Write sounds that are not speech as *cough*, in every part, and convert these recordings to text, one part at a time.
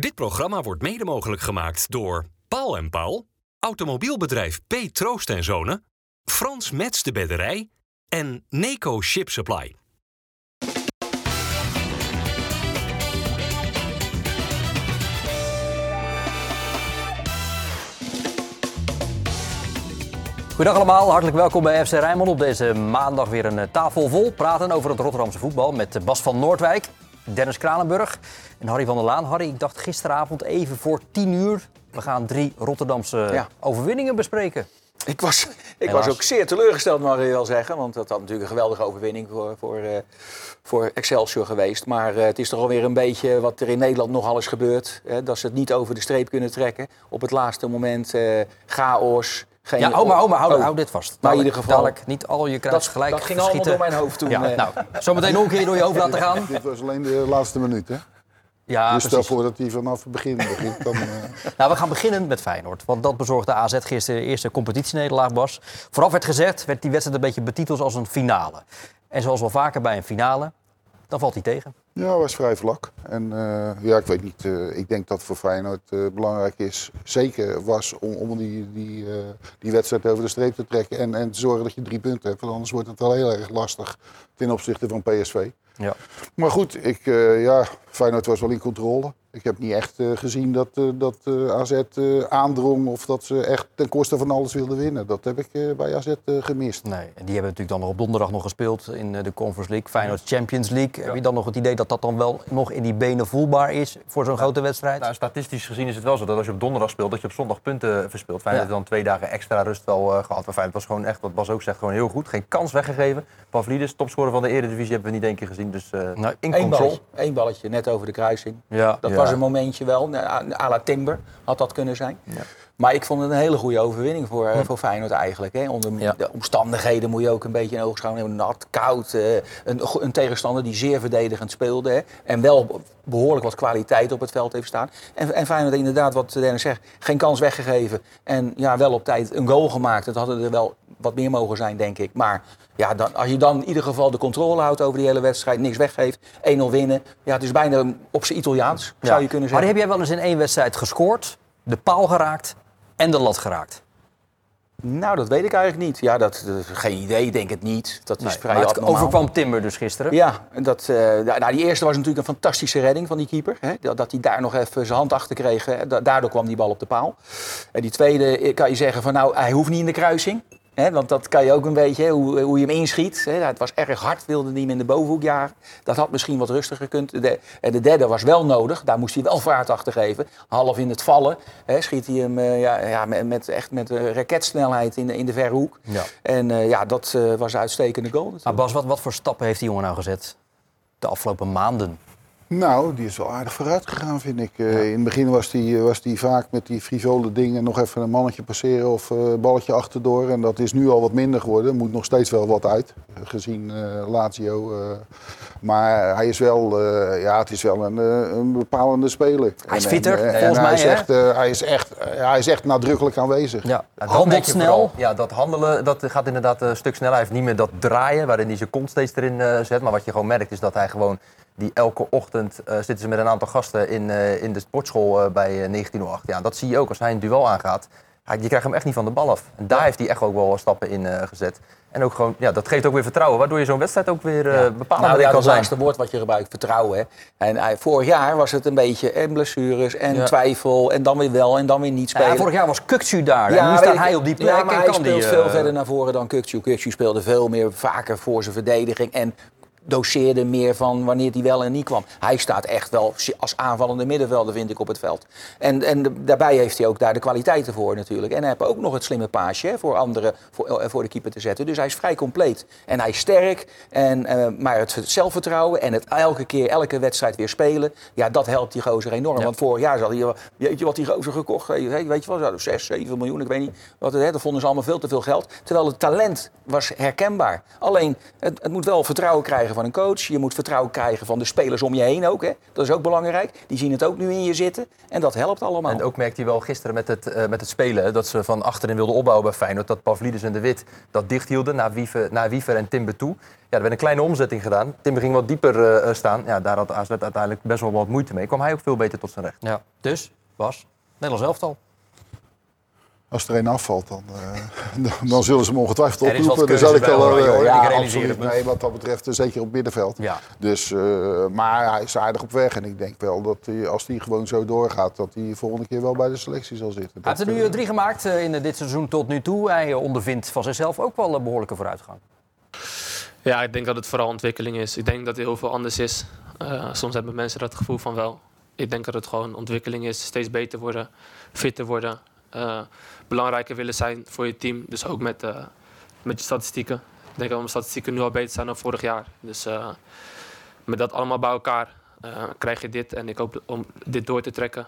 Dit programma wordt mede mogelijk gemaakt door Paul en Paul, automobielbedrijf P. Troost en Zonen, Frans Mets de Bedderij en Neco Ship Supply. Goedendag allemaal, hartelijk welkom bij FC Rijnmond. Op deze maandag weer een eh, tafel vol. Praten over het Rotterdamse voetbal met eh, Bas van Noordwijk, Dennis Kranenburg en Harry van der Laan. Harry, ik dacht gisteravond even voor 10 uur, we gaan drie Rotterdamse Ja. overwinningen bespreken. Ik was, ik Helaas. was ook zeer teleurgesteld, mag ik wel zeggen. Want dat had natuurlijk een geweldige overwinning voor, voor, eh, voor Excelsior geweest. Maar eh, het is toch alweer een beetje wat er in Nederland nogal is gebeurd. Hè, dat ze het niet over de streep kunnen trekken. Op het laatste moment eh, chaos. Geen Ja, maar, oh maar hou, Oh. hou dit vast. Maar in Dadelijk- ieder geval- dadelijk niet al je kruis Dat, gelijk dat ging allemaal door mijn hoofd toen. Ja, eh. nou, zometeen nog een keer door je hoofd laten gaan. *laughs* Dit was alleen de laatste minuut, hè? Ja, dus stel voor dat hij vanaf het begin begint. Dan, eh, *laughs* Nou, we gaan beginnen met Feyenoord. Want dat bezorgde AZ gisteren de eerste competitienederlaag, Bas. Vooraf werd gezegd, werd die wedstrijd een beetje betiteld als een finale. En zoals wel vaker bij een finale, dan valt hij tegen. ja, was vrij vlak. En eh, ja, ik weet niet. eh, ik denk dat voor Feyenoord eh, belangrijk is, zeker was, om, om die, die, die wedstrijd over de streep te trekken. En, en te zorgen dat je drie punten hebt. Want anders wordt het wel heel erg lastig ten opzichte van PSV. Ja. Maar goed, ik, ja, Feyenoord was wel in controle. Ik heb niet echt eh, gezien dat, eh, dat eh, AZ eh, aandrong of dat ze echt ten koste van alles wilden winnen. Dat heb ik eh, bij AZ gemist. Nee, en die hebben natuurlijk dan nog op donderdag nog gespeeld in eh, de Conference League. Feyenoord Champions League. Heb je dan nog het idee dat dat dan wel nog in die benen voelbaar is voor zo'n grote wedstrijd? Nou, statistisch gezien is het wel zo dat als je op donderdag speelt, dat je op zondag punten verspeelt. Feyenoord Ja. heeft dan twee dagen extra rust wel eh, gehad. Maar Feyenoord was gewoon echt, wat Bas ook zegt, gewoon heel goed. Geen kans weggegeven. Pavlidis, topscorer van de Eredivisie, hebben we niet één keer gezien. Dus eh, in Eén balletje, één balletje, net over de kruising. Ja. Dat Ja. was een momentje wel. À la Timber had dat kunnen zijn. Ja. Maar ik vond het een hele goede overwinning voor, eh, voor Feyenoord eigenlijk. Hè. Onder Ja. de omstandigheden moet je ook een beetje in oogschouw nemen. Nat, koud. eh, een, een tegenstander die zeer verdedigend speelde. Hè. En wel behoorlijk wat kwaliteit op het veld heeft staan. En, en Feyenoord inderdaad, wat Dennis zegt, geen kans weggegeven. En ja, wel op tijd een goal gemaakt. Dat hadden er wel wat meer mogen zijn, denk ik. Maar ja, dan, als je dan in ieder geval de controle houdt over die hele wedstrijd, niks weggeeft, 1-0 winnen. Ja, het is bijna op zijn Italiaans, zou je kunnen Maar zeggen. heb jij wel eens in één wedstrijd gescoord, de paal geraakt en de lat geraakt? Nou, dat weet ik eigenlijk niet. Ja, dat, dat- geen idee, denk het niet. Dat is Nee, vrij maar het overkwam Timber dus gisteren. Ja, en dat, eh, da- nou, die eerste was natuurlijk een fantastische redding van die keeper. Hè? Dat, dat hij daar nog even zijn hand achter kreeg. Hè? Da- daardoor kwam die bal op de paal. En die tweede eh, kan je zeggen van nou, hij hoeft niet in de kruising. Want dat kan je ook een beetje, hoe, hoe je hem inschiet. Het was erg hard, wilde hij hem in de bovenhoek jagen. Dat had misschien wat rustiger gekund. De, en de derde was wel nodig. Daar moest hij wel vaart achter geven. Half in het vallen. Schiet hij hem eh, ja, ja, met, echt met eh, raketsnelheid in de, in de verre hoek. Ja. En eh, ja, dat eh, was een uitstekende goal. natuurlijk. Maar Bas, wat, wat voor stappen heeft die jongen nou gezet de afgelopen maanden? Nou, die is wel aardig vooruit gegaan, vind ik. Eh, In het begin was die, was die vaak met die frivole dingen nog even een mannetje passeren of eh balletje achterdoor. En dat is nu al wat minder geworden. Moet nog steeds wel wat uit, eh, gezien eh, Lazio. eh. maar hij is wel, eh, ja, het is wel een, eh, een bepalende speler. Hij is En- fitter, en- en volgens hij mij, Is hè? echt, eh, hij, is echt, eh, hij is echt nadrukkelijk aanwezig. Ja, dat handelt snel. vooral. Ja, dat handelen dat gaat inderdaad een stuk sneller. Hij heeft niet meer dat draaien waarin hij zijn kont steeds erin eh, zet. Maar wat je gewoon merkt is dat hij gewoon die elke ochtend eh, zitten ze met een aantal gasten in, eh, in de sportschool eh, bij eh, 1908. Ja, dat zie je ook als hij een duel aangaat. Hij, je krijgt hem echt niet van de bal af. En daar heeft hij echt ook wel stappen in gezet. En ook gewoon, ja, dat geeft ook weer vertrouwen, waardoor je zo'n wedstrijd ook weer eh bepalend Nou ja, dat laatste woord wat je gebruikt, vertrouwen. Hè. En hij, vorig jaar was het een beetje en blessures en Ja. twijfel en dan weer wel en dan weer niet spelen. Ja, vorig jaar was Kukcu daar. en nu staat hij op die plek Ja, maar en hij kan speelt veel verder naar voren dan Kukcu. Kukcu speelde veel meer vaker voor zijn verdediging en doseerde meer van wanneer hij wel en niet kwam. Hij staat echt wel als aanvallende middenvelder, vind ik, op het veld. En, en daarbij heeft hij ook daar de kwaliteiten voor natuurlijk. En hij heeft ook nog het slimme paasje hè, voor anderen, voor, eh, voor de keeper te zetten. Dus hij is vrij compleet. En hij is sterk, en, eh, maar het zelfvertrouwen en het elke keer, elke wedstrijd weer spelen, ja, dat helpt die gozer enorm. Ja. Want vorig jaar had hij, weet je wat die gozer gekocht heeft? Weet je wel, zouden 6, 7 miljoen, ik weet niet. Wat, het- hè, dat vonden ze allemaal veel te veel geld. Terwijl het talent was herkenbaar. Alleen, het, het moet wel vertrouwen krijgen van een coach. Je moet vertrouwen krijgen van de spelers om je heen ook. Hè. Dat is ook belangrijk. Die zien het ook nu in je zitten. En dat helpt allemaal. En ook merkte hij wel gisteren met het, eh, met het spelen... dat ze van achterin wilden opbouwen bij Feyenoord. Dat Pavlidis en De Wit dat dicht hielden naar Wiever, naar Wiever en Timber toe. Ja, er werd een kleine omzetting gedaan. Timber ging wat dieper eh, eh, staan. Ja, daar had AZ uiteindelijk best wel wat moeite mee. Kwam hij ook veel beter tot zijn recht. Ja. Dus, Bas, Nederlands elftal. Als er een afvalt, dan, eh, *laughs* dan, dan zullen ze hem ongetwijfeld Er is wat oproepen. Dan keuze zal ik al, Oranje, eh, ja, Ik realiseer absoluut. het me. Nee, wat dat betreft, eh, zeker op middenveld. Ja. Dus, eh, maar hij is aardig op weg. En ik denk wel dat hij, als hij gewoon zo doorgaat, dat hij volgende keer wel bij de selectie zal zitten. Hij heeft er nu drie gemaakt in dit seizoen tot nu toe. Hij ondervindt van zichzelf ook wel een behoorlijke vooruitgang. Ja, ik denk dat het vooral ontwikkeling is. Ik denk dat er heel veel anders is. Eh, soms hebben mensen dat gevoel van wel. Ik denk dat het gewoon ontwikkeling is. Steeds beter worden, fitter worden. Belangrijker willen zijn voor je team. Dus ook met, eh, met je statistieken. Ik denk dat mijn statistieken nu al beter zijn dan vorig jaar. Dus eh, met dat allemaal bij elkaar eh, krijg je dit. En ik hoop om dit door te trekken.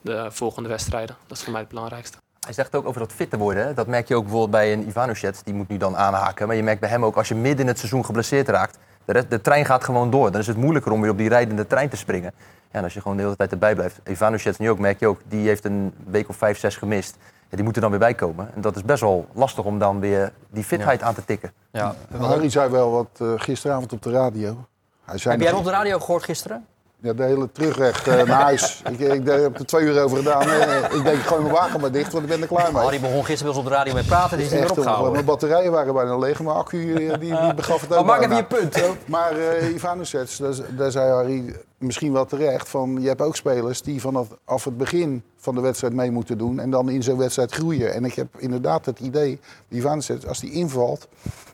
de volgende wedstrijden. Dat is voor mij het belangrijkste. Hij zegt ook over dat fitter worden. hè. Dat merk je ook bijvoorbeeld bij een Ivanovic. Die moet nu dan aanhaken. Maar je merkt bij hem ook als je midden in het seizoen geblesseerd raakt. De, rest- de trein gaat gewoon door. Dan is het moeilijker om weer op die rijdende trein te springen. Ja, en als je gewoon de hele tijd erbij blijft. Ivanovic nu ook, merk je ook. Die heeft een week of vijf, zes gemist. Ja, die moeten dan weer bijkomen. En dat is best wel lastig om dan weer die fitheid aan te tikken. Ja. Harry zei wel wat eh, gisteravond op de radio. Hij zei Heb jij nog- op de radio gehoord gisteren? Ja, de hele terugweg eh, naar huis. ik, ik, heb er twee uur over gedaan. Ik denk, ik gooi mijn wagen maar dicht, want ik ben er klaar mee. Harry begon gisteren wel eens op de radio mee praten. Die is niet eh, opgehouden. mijn batterijen waren bijna leeg, mijn accu eh, die, die *laughs* begaf het ook Maar maak even je punt. Maar eh Ivanovic, daar, daar zei Harry misschien wel terecht van... je hebt ook spelers die vanaf af het begin van de wedstrijd mee moeten doen... en dan in zo'n wedstrijd groeien. En ik heb inderdaad het idee, Ivanovic, als die invalt...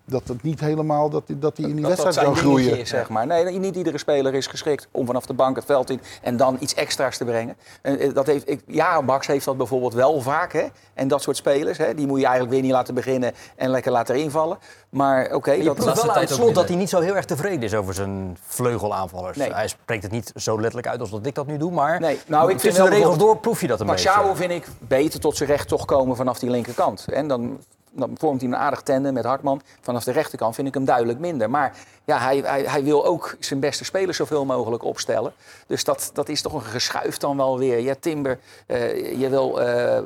dat het niet helemaal dat hij dat die in die dat, dat wedstrijd kan dingetje groeien. is, zeg maar. Nee, niet iedere speler is geschikt om vanaf de bank het veld in en dan iets extra's te brengen. En, eh, dat heeft, ik, ja, Max heeft dat bijvoorbeeld wel vaak. Hè? En dat soort spelers, hè? die moet je eigenlijk weer niet laten beginnen en lekker laten invallen. Maar oké, Je dat, laatste wel aan tijd het ook slot dat hij niet zo heel erg tevreden is over zijn vleugelaanvallers. Nee. Hij spreekt het niet zo letterlijk uit als dat ik dat nu doe, maar Nee, nou, ik vind de regels door proef je dat een beetje. vind ik beter tot zijn recht toch komen vanaf die linkerkant. En dan, dan vormt hij een aardig tandem met Hartman. Vanaf de rechterkant vind ik hem duidelijk minder. Maar ja, hij, hij, hij wil ook zijn beste spelers zoveel mogelijk opstellen. Dus dat, dat is toch een geschuif dan wel weer. Ja, Timber, eh, je wil eh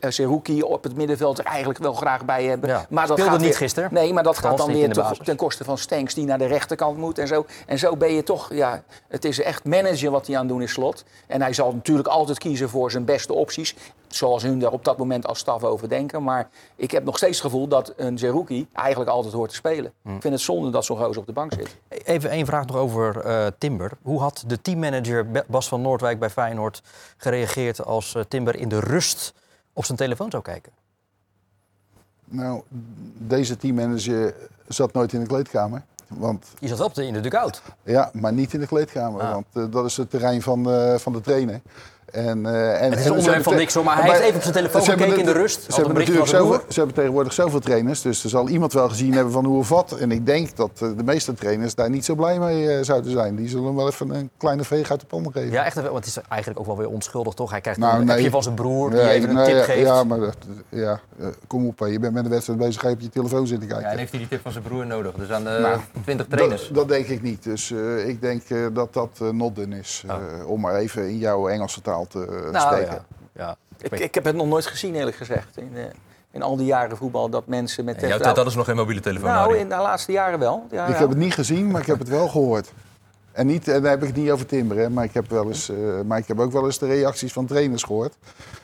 eh, Seruki op het middenveld er eigenlijk wel graag bij hebben. Ja, Maar dat speelde gaat niet gisteren. Nee, maar dat gaat dan weer ten koste van Stenks die naar de rechterkant moet en zo. En zo ben je toch, ja, het is echt managen wat hij aan het doen is slot. En hij zal natuurlijk altijd kiezen voor zijn beste opties. Zoals hun daar op dat moment als staf over denken. Maar ik heb nog steeds het gevoel dat een Zerouki eigenlijk altijd hoort te spelen. Hm. Ik vind het zonde dat zo'n gozer op de bank zit. Even één vraag nog over eh, Timber. Hoe had de teammanager Bas van Noordwijk bij Feyenoord gereageerd als eh, Timber in de rust op zijn telefoon zou kijken? Nou, deze teammanager zat nooit in de kleedkamer. Want Je zat wel op de- in de dugout. Ja, maar niet in de kleedkamer, Ah. want eh, dat is het terrein van, eh, van de trainer. En, eh, en, Het is en onderwerp van niks hoor, maar hij maar heeft even op zijn telefoon gekeken in de rust. Ze hebben, natuurlijk zoveel, ze hebben tegenwoordig zoveel trainers, dus er zal iemand wel gezien hebben van hoe of wat. En ik denk dat eh, de meeste trainers daar niet zo blij mee eh, zouden zijn. Die zullen hem wel even een kleine veeg uit de panden geven. Ja, echt. Want het is eigenlijk ook wel weer onschuldig, toch? Hij krijgt Nou, een nee. appje van zijn broer, die Nee, even een nee, tip ja, geeft. Ja, maar dat- ja, eh, kom op, je bent met de wedstrijd bezig, ga je op je telefoon zitten kijken. Ja, en heeft hij die tip van zijn broer nodig. Dus aan de Nou, 20 trainers. Dat, dat denk ik niet. Dus eh, ik denk eh, dat dat not done is. eh, Om maar even in jouw Engelse taal te eh, nou, spreken. ja. ja. Ik, ik heb het nog nooit gezien eerlijk gezegd. In, eh, in al die jaren voetbal dat mensen met... Jouw tijd hadden ze nog geen mobiele telefoon. nou, in de laatste jaren wel. Ja, Ik ja. heb het niet gezien, maar ik heb het wel gehoord. En, niet, en dan heb ik het niet over Timber, hè, maar, ik heb wel eens, eh, maar ik heb ook wel eens de reacties van trainers gehoord.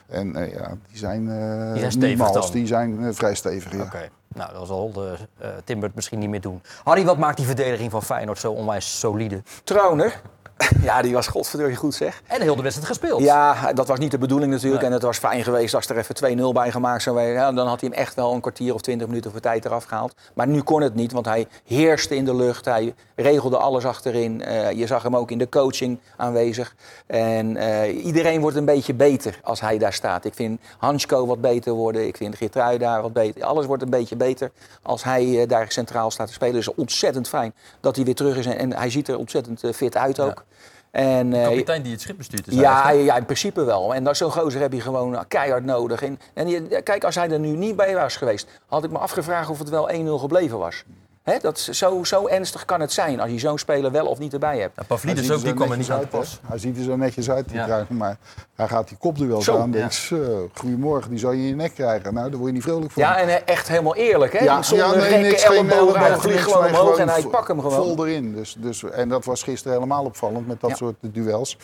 En eh, ja, die zijn, eh Die zijn stevig niet mals, dan? die zijn vrij stevig. Ja. Oké, nou, dat zal de, eh, Timber het misschien niet meer doen. Harry, wat maakt die verdediging van Feyenoord zo onwijs solide? Troner. *laughs* Ja, die was godverdorie goed zeg. En de hele wedstrijd gespeeld. Ja, dat was niet de bedoeling natuurlijk. Nee. En het was fijn geweest als er even 2-0 bij gemaakt zou worden. Ja, dan had hij hem echt wel een kwartier of 20 minuten voor tijd eraf gehaald. Maar nu kon het niet, want hij heerste in de lucht. Hij regelde alles achterin. Eh, je zag hem ook in de coaching aanwezig. En eh, iedereen wordt een beetje beter als hij daar staat. Ik vind Hansko wat beter worden. Ik vind Geertrui daar wat beter. Alles wordt een beetje beter als hij eh, daar centraal staat te spelen. Dus ontzettend fijn dat hij weer terug is. En, en hij ziet er ontzettend fit uit ook. En, eh, kapitein die het schip bestuurt. Is ja, ja, in principe wel. En zo'n gozer heb je gewoon keihard nodig. En, en je- kijk, als hij er nu niet bij was geweest, had ik me afgevraagd of het wel 1-0 gebleven was. Hè, dat zo, zo ernstig kan het zijn als je zo'n speler wel of niet erbij hebt. Ja, Pavlidis Hij ook, ziet die er kwam er niet uit, pas. Hij ziet er zo netjes uit, die Ja. maar hij gaat die kopduels aan. ja. Goedemorgen, die zou je in je nek krijgen. Nou, daar word je niet vrolijk van. Ja, en eh, echt helemaal eerlijk, hè? Ja, Zonder ja, nee, niks, geen ellebogen, hij vliegt gewoon nee, omhoog en hij pakt hem gewoon. Vol erin. Dus, dus, en dat was gisteren helemaal opvallend met dat Ja. soort duels. Ik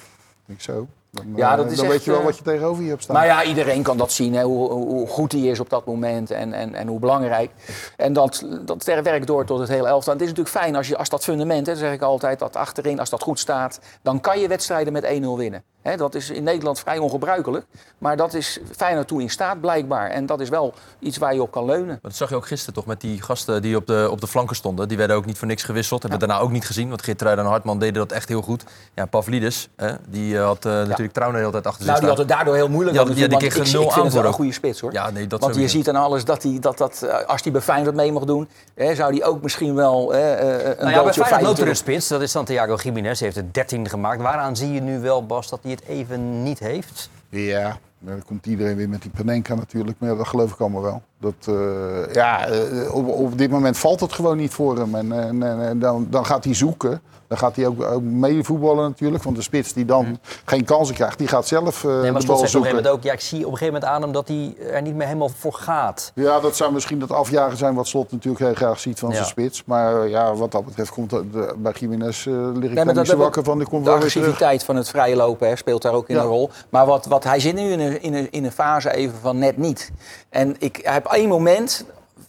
denk zo. Dan, Ja, eh, dat is dan echt, weet je wel eh, wat je tegenover je hebt staan. Maar ja, iedereen kan dat zien, hè, hoe, hoe goed hij is op dat moment en, en, en hoe belangrijk. En dat, dat werkt door tot het hele elftal. En het is natuurlijk fijn als, je, als dat fundament, hè, dat zeg ik altijd, dat achterin, als dat goed staat, dan kan je wedstrijden met 1-0 winnen. Hè, dat is in Nederland vrij ongebruikelijk, maar dat is Feyenoord toe in staat blijkbaar. En dat is wel iets waar je op kan leunen. Maar dat zag je ook gisteren toch met die gasten die op de, op de flanken stonden. Die werden ook niet voor niks gewisseld. Hebben we daarna ook niet gezien. Want Geertruiden en Hartman deden dat echt heel goed. Ja, Pavlidis, hè, die eh, had eh, natuurlijk Trouwen de hele tijd achter zich Nou, die had het daardoor heel moeilijk. Ja, aan die- die want kreeg ik, een ik nul vind het wel aanvoer een goede spits hoor. Ja, nee, dat Want je ziet aan alles dat hij, dat, dat, eh, als hij bij Feyenoord mee mag doen, hè, zou hij ook misschien wel eh, eh, een Nou ja, bij Feyenoord loopt er 25 een spits, dat is Santiago Jiménez. Hij heeft het 13 gemaakt. Waaraan zie je nu wel, Bas, dat hij het even niet heeft? Ja, dan komt iedereen weer met die Panenka natuurlijk. Maar ja, dat geloof ik allemaal wel. Dat, eh, ja, eh, op, op dit moment valt het gewoon niet voor hem. En, en, dan, dan gaat hij zoeken. Dan gaat hij ook, ook meevoetballen natuurlijk. Want de spits die dan geen kansen krijgt, die gaat zelf Nee, maar de bal zegt op een zoeken. gegeven moment ook... Ja, ik zie op een gegeven moment aan hem dat hij er niet meer helemaal voor gaat. Ja, dat zou misschien dat afjagen zijn wat Slot natuurlijk heel graag ziet van Ja. zijn spits. Maar ja, wat dat betreft komt de, bij Jiménez eh lig ik dat niet zo wakker van. De terug. agressiviteit van het vrije lopen hè, speelt daar ook in Ja. een rol. Maar wat, wat, hij zit nu in een, in, een, in een fase even van net niet. En ik heb één moment,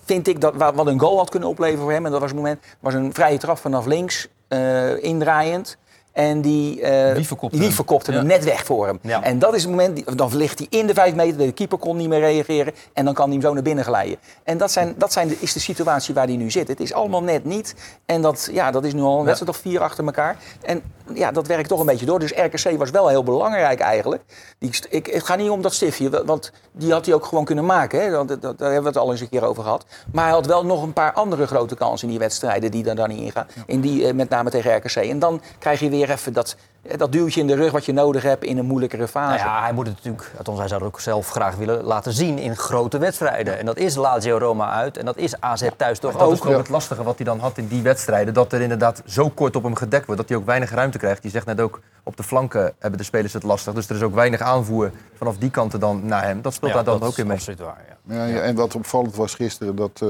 vind ik, dat, wa- wat een goal had kunnen opleveren voor hem. En dat was een moment, was een vrije trap vanaf links, eh, indraaiend. En die, eh Wie verkopte die hem? verkopte hem Ja. net weg voor hem. Ja. En dat is het moment, die- dan ligt hij in de vijf meter, de keeper kon niet meer reageren. En dan kan hij hem zo naar binnen glijden. En dat, zijn, dat zijn de, is de situatie waar hij nu zit. Het is allemaal net niet. En dat, ja, dat is nu al een wedstrijd of vier achter elkaar. En ja, dat werkt toch een beetje door. Dus RKC was wel heel belangrijk eigenlijk. Die, ik, het gaat niet om dat stiftje, wa- want die had hij ook gewoon kunnen maken. Hè? Dat, dat- daar hebben we het al eens een keer over gehad. Maar hij had wel nog een paar andere grote kansen in die wedstrijden die er dan niet ingaan. In die, eh, met name tegen RKC. En dan krijg je weer even dat, eh, dat duwtje in de rug wat je nodig hebt in een moeilijkere fase. Nou ja, hij moet het natuurlijk, althans hij zou het ook zelf graag willen laten zien in grote wedstrijden. En dat is Lazio Roma uit en dat is AZ thuis toch Dat is ook. ook het lastige wat hij dan had in die wedstrijden. Dat er inderdaad zo kort op hem gedekt wordt. Dat hij ook weinig ruimte krijgt. Je zegt net ook, op de flanken hebben de spelers het lastig. Dus er is ook weinig aanvoer vanaf die kanten dan naar hem. Dat speelt Ja, daar dan dat ook in mee. absoluut waar, ja. Ja, ja, en wat opvallend was gisteren, dat eh,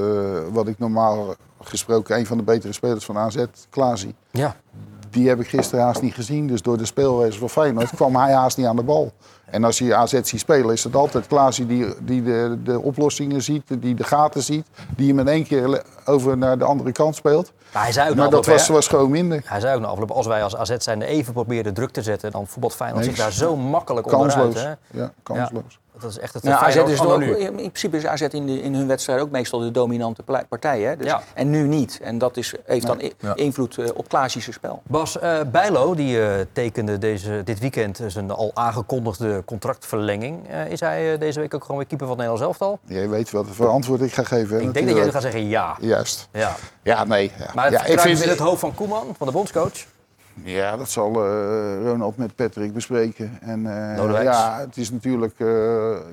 wat ik normaal gesproken een van de betere spelers van AZ, Klaasie, Ja. Die heb ik gisteren haast niet gezien. Dus door de speelwijze van Feyenoord kwam hij haast niet aan de bal. En als je AZ ziet spelen, is het altijd Klaasie die, die de, de oplossingen ziet, die de gaten ziet, die hem in één keer over naar de andere kant speelt. Maar hij zei ook Maar dat was, was gewoon minder. Hij zei ook na afloop, als wij als AZ zijn even proberen druk te zetten, dan voetbalt Feyenoord zich daar zo makkelijk onderuit. Kansloos. Hè? Ja, kansloos. Dat is echt het Nou, AZ Feyenoord is van ook, nu. in principe is AZ in, de, in hun wedstrijd ook meestal de dominante partij. Hè? Dus, Ja. En nu niet. En dat is, heeft dan Ja. invloed eh, op Klaasische spel. Bas eh Bijlo die eh, tekende deze, dit weekend zijn al aangekondigde contractverlenging. Eh, is hij deze week ook gewoon weer keeper van het Nederlands elftal? Je weet wat voor antwoord ik ga geven. hè, Ik denk dat jij gaat zeggen ja. Juist. ja. Ja, nee. Ja. Maar het ja, vertrouwen is in het hoofd van Koeman, van de bondscoach. Ja, dat zal eh, Ronald met Patrick bespreken. En, eh, ja, het is natuurlijk eh,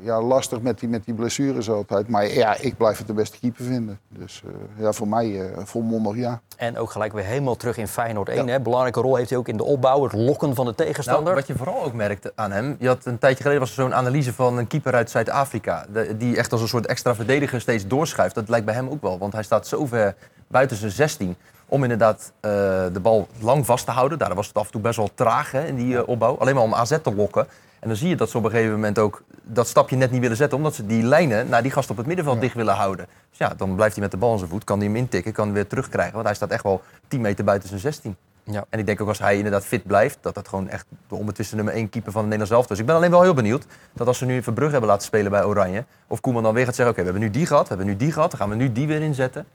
ja, lastig met die, met die blessures altijd. Maar ja, ik blijf het de beste keeper vinden. Dus eh, ja, voor mij eh, volmondig ja. En ook gelijk weer helemaal terug in Feyenoord 1. Hè. Belangrijke rol heeft hij ook in de opbouw, het lokken van de tegenstander. Nou, wat je vooral ook merkte aan hem, je had een tijdje geleden was er zo'n analyse van een keeper uit Zuid-Afrika, die echt als een soort extra verdediger steeds doorschuift. Dat lijkt bij hem ook wel, want hij staat zo ver buiten zijn 16 om inderdaad eh, de bal lang vast te houden. Daar was het af en toe best wel traag hè, in die eh, opbouw, alleen maar om AZ te lokken. En dan zie je dat ze op een gegeven moment ook dat stapje net niet willen zetten, omdat ze die lijnen naar die gast op het middenveld dicht willen houden. Dus ja, dan blijft hij met de bal aan zijn voet, kan hij hem intikken, kan hij weer terugkrijgen, want hij staat echt wel 10 meter buiten zijn 16. Ja. En ik denk ook als hij inderdaad fit blijft, dat dat gewoon echt de onbetwiste nummer 1 keeper van het Nederlands elftal is. Dus ik ben alleen wel heel benieuwd dat als ze nu Verbrugge hebben laten spelen bij Oranje, of Koeman dan weer gaat zeggen, oké, we hebben nu die gehad, we hebben nu die gehad, dan gaan we nu die weer inzetten.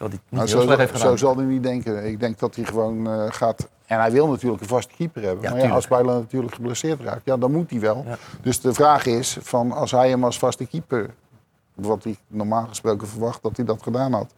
Terwijl die niet Nou, heel zo, zo zal hij niet denken. Ik denk dat hij gewoon eh, gaat... En hij wil natuurlijk een vaste keeper hebben. Ja, maar ja, als Bijlo natuurlijk geblesseerd raakt, ja, dan moet hij wel. Ja. Dus de vraag is, van als hij hem als vaste keeper... wat hij normaal gesproken verwacht dat hij dat gedaan had...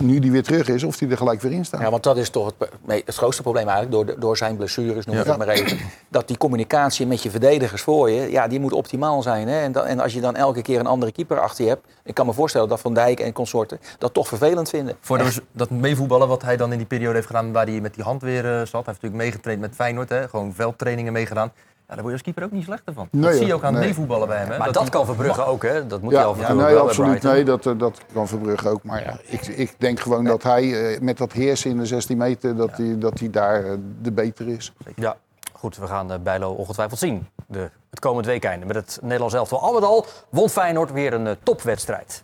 nu die weer terug is, of die er gelijk weer in staat. Ja, want dat is toch het, nee, het grootste probleem eigenlijk, door, de- door zijn blessures, noem ik Ja. het maar even. Dat die communicatie met je verdedigers voor je, ja, die moet optimaal zijn. Hè? En, dan- en als je dan elke keer een andere keeper achter je hebt, ik kan me voorstellen dat Van Dijk en consorten dat toch vervelend vinden. Voor dus dat meevoetballen wat hij dan in die periode heeft gedaan waar hij met die hand weer eh, zat. Hij heeft natuurlijk meegetraind met Feyenoord, hè, gewoon veldtrainingen meegedaan. Ja, daar word je als keeper ook niet slechter van. Nee, dat zie je ook aan nee. meevoetballen bij hem. Hè, Maar dat, kan Verbrugge ook, hè? Dat moet Ja, je af en ja, toe ook nee, absoluut. Nee, dat, eh, dat kan Verbrugge ook. Maar ja, ik, ik denk gewoon dat hij eh, met dat heersen in de 16 meter, dat hij dat hij daar eh, de beter is. Ja, goed, we gaan Bijlo ongetwijfeld zien. De, het komend weekend met het Nederlands elftal. Al met al won Feyenoord weer een topwedstrijd.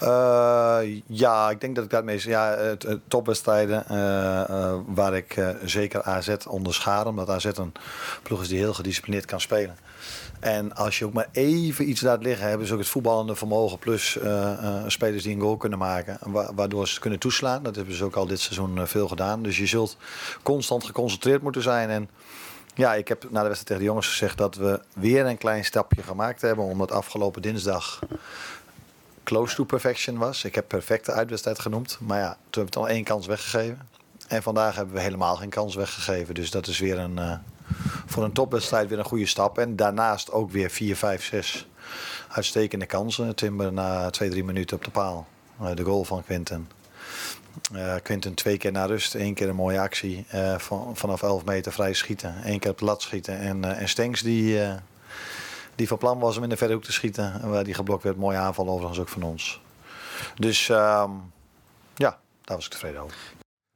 Eh, ja, ik denk dat ik daarmee... Ja, het, het topwedstrijden eh, eh, waar ik zeker AZ onderschaar. Omdat AZ een ploeg is die heel gedisciplineerd kan spelen. En als je ook maar even iets laat liggen, hebben ze ook het voetballende vermogen. Plus spelers die een goal kunnen maken. wa- Waardoor ze kunnen toeslaan. Dat hebben ze ook al dit seizoen veel gedaan. Dus je zult constant geconcentreerd moeten zijn. En ja, ik heb na de wedstrijd tegen de jongens gezegd dat we weer een klein stapje gemaakt hebben. Omdat afgelopen dinsdag close to perfection was. Ik heb perfecte uitwedstrijd genoemd. Maar ja, toen hebben we al één kans weggegeven. En vandaag hebben we helemaal geen kans weggegeven. Dus dat is weer een, eh, voor een topwedstrijd weer een goede stap. En daarnaast ook weer 4, 5, 6 uitstekende kansen. Timber na 2, 3 minuten op de paal. Eh, de goal van Quinten. Eh Quinten twee keer naar rust, één keer een mooie actie. van, vanaf 11 meter vrij schieten. Eén keer op lat schieten. En, en Stenks die, die van plan was om in de verre hoek te schieten. En waar die geblokt werd. Mooie aanval overigens ook van ons. Dus ehm, ja, daar was ik tevreden over.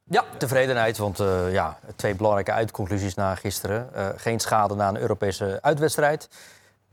Ja, tevredenheid, want eh, ja, twee belangrijke uitconclusies na gisteren. Eh, geen schade na een Europese uitwedstrijd.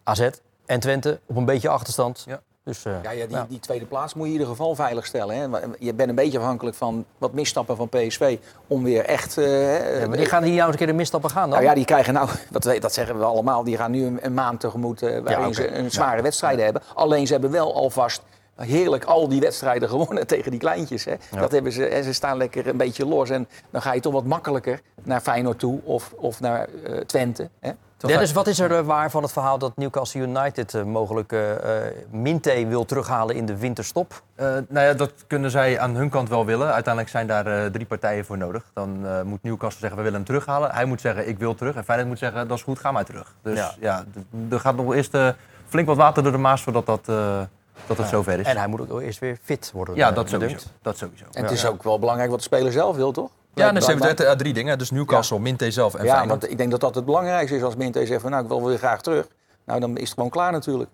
AZ en Twente op een beetje achterstand. Ja. Dus, eh, Ja, ja, die, ja. die tweede plaats moet je in ieder geval veilig stellen. Hè? Je bent een beetje afhankelijk van wat misstappen van PSV om weer echt... eh, Ja, wanneer gaan die nou eens een keer de misstappen gaan dan? Nou ja, die krijgen nou, *laughs* dat, dat zeggen we allemaal, die gaan nu een, een maand tegemoet eh, waarin ze een zware wedstrijden hebben. Alleen ze hebben wel alvast heerlijk al die wedstrijden *laughs* gewonnen tegen die kleintjes. Hè. Dat hebben ze, en ze staan lekker een beetje los. En dan ga je toch wat makkelijker naar Feyenoord toe of, of naar eh, Twente. Hè. Dennis, wat is er eh, waar van het verhaal dat Newcastle United eh, mogelijk eh eh, Minte wil terughalen in de winterstop? Eh, nou ja, dat kunnen zij aan hun kant wel willen. Uiteindelijk zijn daar eh, drie partijen voor nodig. Dan eh, moet Newcastle zeggen, we willen hem terughalen. Hij moet zeggen, ik wil terug. En Feyenoord moet zeggen, dat is goed, ga maar terug. Dus Ja. er gaat nog eerst eh, flink wat water door de Maas voordat dat, eh, dat het zover is. En hij moet ook eerst weer fit worden. ja, dat sowieso. dat sowieso. En het is ook wel belangrijk wat de speler zelf wil, toch? Ja, en Lijkt ze me- hebben het, eh, drie dingen. Dus Newcastle, Minte zelf en Ja, Feyenoord. want ik denk dat dat het belangrijkste is als Minte zegt van nou, ik wil weer graag terug. Nou, dan is het gewoon klaar natuurlijk.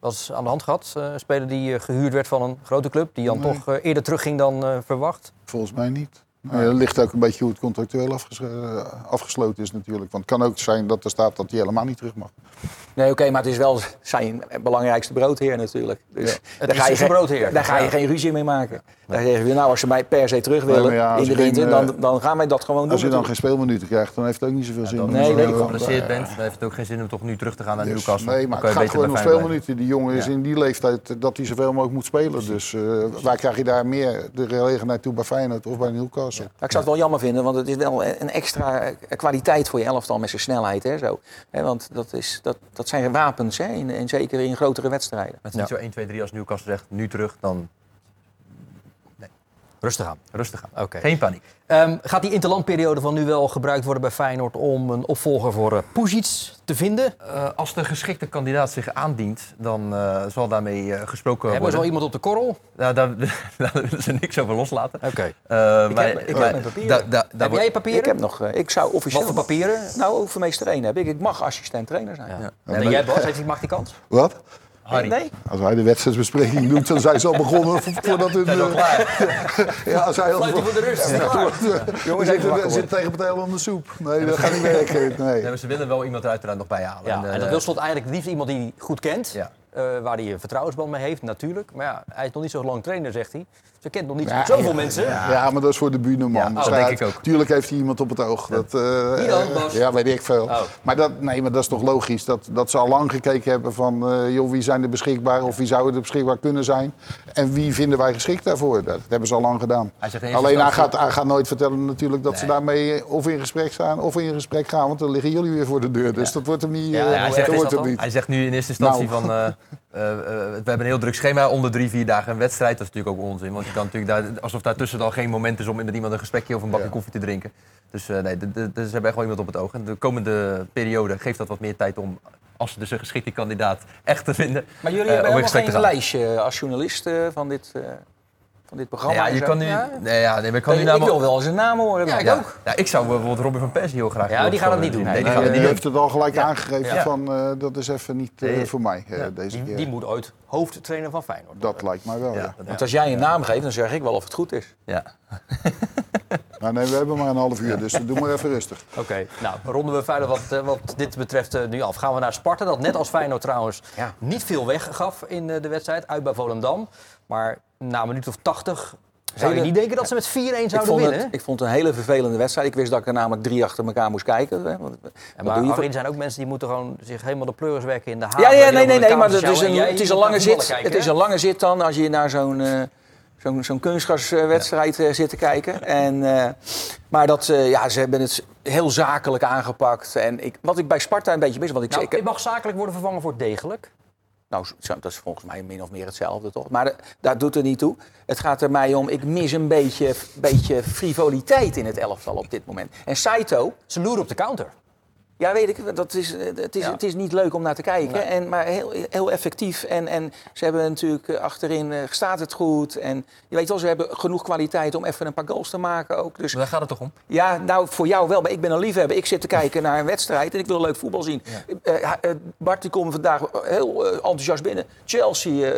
was aan de hand gehad. eh, een speler die eh, gehuurd werd van een grote club. Die dan Nee. toch eh, eerder terugging dan eh, verwacht. Volgens mij niet. Nou, dat ligt ook een beetje hoe het contractueel afges- eh, afgesloten is natuurlijk. Want het kan ook zijn dat er staat dat hij helemaal niet terug mag. Nee, oké, maar het is wel zijn belangrijkste broodheer natuurlijk. Dus daar is ga je broodheer. Daar ga je Ja. geen ruzie mee maken. Daar zeggen we, nou, als ze mij per se terug willen ja, in de winter, eh, dan, dan gaan wij dat gewoon doen. Als je dan geen speelminuten krijgt, dan heeft het ook niet zoveel zin. Dan, Nee, als je weet ik wel. geblesseerd bent, dan heeft het ook geen zin om toch nu terug te gaan naar Dus, Newcastle. nee, Dan maar kan het gaat gewoon om speelminuten. Die jongen is Ja. in die leeftijd dat hij zoveel mogelijk moet spelen. Dus eh, waar krijg je daar meer de gelegenheid toe bij Feyenoord of bij Newcastle? Ik zou het wel jammer vinden, want het is wel een extra kwaliteit voor je elftal met zijn snelheid. Hè, zo. Hè, want dat, is, dat, dat zijn wapens, hè, in, en zeker in grotere wedstrijden. Met niet zo 1, 2, 3 als Newcastle zegt, nu terug, dan Rustig aan. rustig aan. Oké. Geen paniek. Ehm, gaat die interlandperiode van nu wel gebruikt worden bij Feyenoord om een opvolger voor uh, te vinden? Uh, als de geschikte kandidaat zich aandient, dan uh, zal daarmee uh, gesproken Hebben worden. ze al iemand op de korrel? Daar, *laughs* daar willen ze niks over loslaten. Oké. Okay. ik heb, ik heb mijn papieren. Da, da, da, heb jij je papieren? Ik heb nog. uh, ik zou officieel. Wat voor papieren? Nou, overmeester 1 heb ik. Ik mag assistent trainer zijn. Ja. Ja. Ja, en jij Bas, heeft mag die kans? Wat? Harry. Nee. Als hij de wedstrijdsbespreking doet, dan zijn ze al begonnen voordat hun... *laughs* ja, als hij al... voor de rust. Ja. Jongens, zitten zit tegen het hele om de soep. Nee, dat gaat niet werken. Nee. ze willen wel iemand er uiteraard nog bij halen. Ja, en, en dat wil slot eigenlijk liefst iemand die hij goed kent. Ja. Uh, waar hij een vertrouwensband mee heeft, natuurlijk. Maar ja, hij is nog niet zo lang trainer, zegt hij. Ze kent nog niet ja, zoveel ja, mensen. Ja. ja, maar dat is voor de bühne, man. Ja, dus dat denk ik ook. Tuurlijk heeft hij iemand op het oog. Dat, uh, Bas? Ja, weet ik veel. Oh. Maar, dat, nee, maar dat is toch logisch. Dat, dat ze al lang gekeken hebben van... Uh, joh, wie zijn er beschikbaar of wie zouden er beschikbaar kunnen zijn. En wie vinden wij geschikt daarvoor. Dat hebben ze al lang gedaan. Hij Alleen hij gaat, hij gaat nooit vertellen natuurlijk dat nee. ze daarmee of in gesprek staan of in gesprek gaan. Want dan liggen jullie weer voor de deur. Dus dat wordt hem niet. Ja, uh, hij, zegt, wordt hem niet. hij zegt nu in eerste instantie nou. van... *laughs* Uh, eh, eh, we hebben een heel druk schema, onder drie, vier dagen een wedstrijd. Dat is natuurlijk ook onzin, want je kan natuurlijk daar, alsof daartussen dan geen moment is om met iemand een gesprekje of een bakje Ja. koffie te drinken. Dus eh, nee, ze hebben echt wel iemand op het oog. En de komende periode geeft dat wat meer tijd om, als ze dus een geschikte kandidaat echt te vinden. Maar jullie hebben helemaal geen lijstje als journalist van, dit, van dit programma. Ja, je zo? kan nu. Ja? Nee, ja, nee, maar ik nu ik wil wel eens een naam horen. Ja, ja, ik zou bijvoorbeeld Robin van Persie heel graag. Ja, willen die gaat het niet doen. Nee, die Nee, niet heeft doen. het al gelijk Ja. aangegeven Ja. van eh, dat is even niet eh, Nee. voor mij eh, Ja. deze Die, keer. die moet ooit hoofdtrainer van Feyenoord Dat lijkt mij wel, ja. Ja, Want als jij een naam geeft, dan zeg ik wel of het goed is. ja. Maar *laughs* nee, we hebben maar een half uur, dus doe maar even rustig. Oké, nou ronden we verder wat, eh, wat dit betreft eh, nu af. Gaan we naar Sparta, dat net als Feyenoord trouwens Ja. niet veel weggaf in eh, de wedstrijd. Uit bij Volendam. Maar na een minuut of tachtig zou je niet denken dat ze met 4-1 Ik zouden winnen. het, ik vond het een hele vervelende wedstrijd. Ik wist dat ik er namelijk drie achter elkaar moest kijken. hè, Ja, wat maar voor- zijn ook mensen die moeten gewoon zich helemaal de pleuris werken in de haven. Ja, ja, nee, nee, nee, maar het is, een, En het is een lange zit. Het is een lange zit dan als je naar zo'n eh, zo'n zo'n kunstgraswedstrijd eh, zit te kijken. *laughs* En, eh, maar dat, eh, ja, ze hebben het heel zakelijk aangepakt. En ik, wat ik bij Sparta een beetje mis, want ik, Nou, ik, mag zakelijk worden vervangen voor degelijk. Nou, dat is volgens mij min of meer hetzelfde, toch? Maar dat doet er niet toe. Het gaat er mij om, ik mis een beetje, beetje frivoliteit in het elftal op dit moment. En Saito, Ze loeren op de counter. Ja weet ik, dat is, eh, het, is, Ja. het is niet leuk om naar te kijken. En, maar heel, heel effectief. En, en ze hebben natuurlijk eh, achterin, eh, staat het goed. En je weet wel, ze hebben genoeg kwaliteit om even een paar goals te maken ook. Dus Maar daar gaat het toch om? ja, nou voor jou wel, maar ik ben een liefhebber. Ik zit te kijken naar een wedstrijd en ik wil leuk voetbal zien. Eh, eh, Bart die komt vandaag heel enthousiast binnen. Chelsea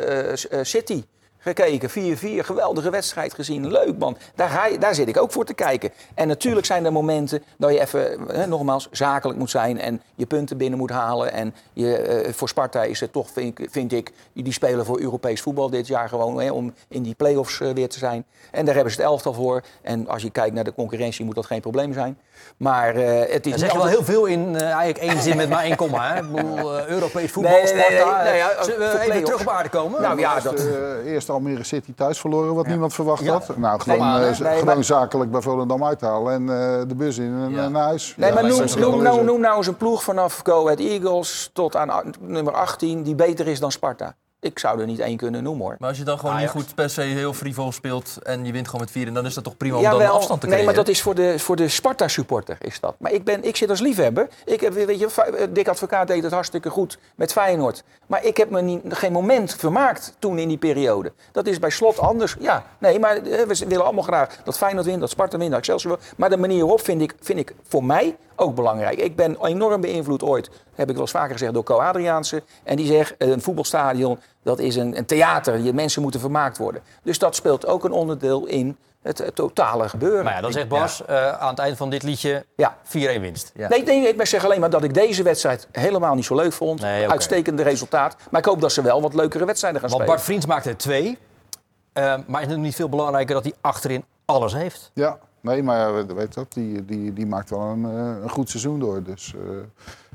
City gekeken, 4-4, geweldige wedstrijd gezien. Leuk man, daar, ga je, daar zit ik ook voor te kijken. En natuurlijk zijn er momenten dat je even, eh, nogmaals, zakelijk moet zijn... en je punten binnen moet halen. En je, eh, voor Sparta is het toch, vind, ik- vind ik, die spelen voor Europees voetbal dit jaar gewoon... Hè, om in die play-offs eh, weer te zijn. En daar hebben ze het elftal voor. En als je kijkt naar de concurrentie moet dat geen probleem zijn. Maar eh, het is zeg je wel heel veel in eigenlijk één zin met maar één komma. Hè? Ik bedoel, Europees voetbal, Nee, nee, nee, Sparta. nee, nee, ja, Zullen we voor even terug op aarde komen? Nou ja, Eerst, dat, eerst Almere City thuis verloren, wat niemand verwacht had. Nou, gewoon, eh, nee, gewoon zakelijk bij Volendam uithalen en eh, de bus in en eh, naar huis. Nee, maar noem, nou, eens, noem nou eens een ploeg vanaf Go Ahead Eagles tot aan nummer 18 die beter is dan Sparta. Ik zou er niet één kunnen noemen hoor. Maar als je dan gewoon Ajax. niet goed per se heel frivol speelt en je wint gewoon met vier, dan is dat toch prima om dan afstand te nee, creëren? maar dat is voor de, voor de Sparta-supporter is dat. Maar ik, ben, ik zit als liefhebber. Ik heb, weet je, eh, Dick Advocaat deed het hartstikke goed met Feyenoord. Maar ik heb me niet, geen moment vermaakt toen in die periode. Dat is bij Slot anders. Ja, nee, maar eh, we willen allemaal graag dat Feyenoord wint, dat Sparta wint, dat Excelsior wint. Maar de manier waarop vind ik, vind ik voor mij ook belangrijk. Ik ben enorm beïnvloed ooit, heb ik wel eens vaker gezegd, door Co Adriaanse. En die zegt, een voetbalstadion, dat is een, een theater. Je mensen moeten vermaakt worden. Dus dat speelt ook een onderdeel in het, totale gebeuren. Maar ja, dan zegt Bas eh, aan het eind van dit liedje Ja. 4-1 winst. Ja. Nee, nee, ik zeg alleen maar dat ik deze wedstrijd helemaal niet zo leuk vond. Nee. Uitstekende resultaat. Maar ik hoop dat ze wel wat leukere wedstrijden gaan Want spelen. Bart Vriends maakte er twee. Eh, maar is het niet veel belangrijker dat hij achterin alles heeft? Ja, nee, maar weet dat, die, die, die maakt wel een, eh, een goed seizoen door. Dus, eh,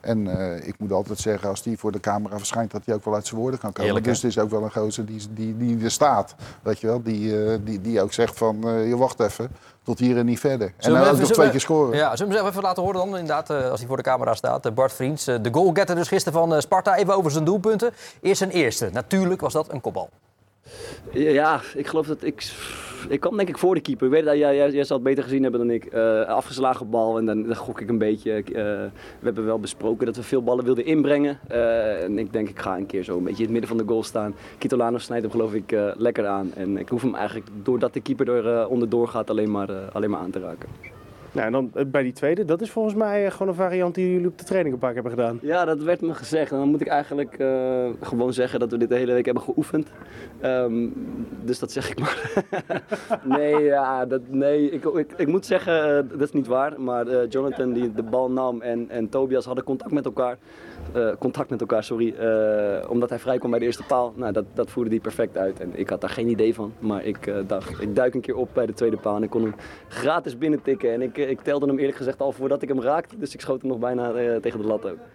en eh, ik moet altijd zeggen, als die voor de camera verschijnt, dat hij ook wel uit zijn woorden kan komen. Heerlijk, dus het is ook wel een gozer die, die, die er staat. Weet je wel, die, eh, die, die ook zegt van, eh, je wacht even, tot hier en niet verder. En Zullen dan we ook nog twee we- keer scoren. Ja, zullen we hem zelf even laten horen dan? Inderdaad, eh, als hij voor de camera staat. Bart Vriends, de goalgetter dus gisteren van Sparta. Even over zijn doelpunten. Eerst zijn eerste. Natuurlijk was dat een kopbal. Ja, ik geloof dat ik. Ik kwam denk ik voor de keeper. Ik weet dat jij, jij, jij zal het beter gezien hebben dan ik. Eh, afgeslagen bal en dan, gok ik een beetje. Eh, we hebben wel besproken dat we veel ballen wilden inbrengen. Eh, en ik denk ik ga een keer zo een beetje in het midden van de goal staan. Kitolano snijdt hem geloof ik lekker aan. En ik hoef hem eigenlijk doordat de keeper er onderdoor gaat alleen maar, alleen maar aan te raken. Nou, en dan eh, bij die tweede, dat is volgens mij eh, gewoon een variant die jullie op de training een paar keer hebben gedaan. Ja, dat werd me gezegd. En dan moet ik eigenlijk eh, gewoon zeggen dat we dit de hele week hebben geoefend. Ehm, dus dat zeg ik maar. *laughs* nee, ja, dat, nee ik, ik, ik moet zeggen, dat is niet waar. Maar Jonathan die de bal nam en, en Tobias hadden contact met elkaar. Contact met elkaar, sorry. omdat hij vrij kwam bij de eerste paal. Nou, dat, dat voerde hij perfect uit. En ik had daar geen idee van. Maar ik dacht, ik duik een keer op bij de tweede paal. En ik kon hem gratis binnentikken. En ik, ik telde hem eerlijk gezegd al voordat ik hem raakte. Dus ik schoot hem nog bijna eh, tegen de lat ook. *laughs*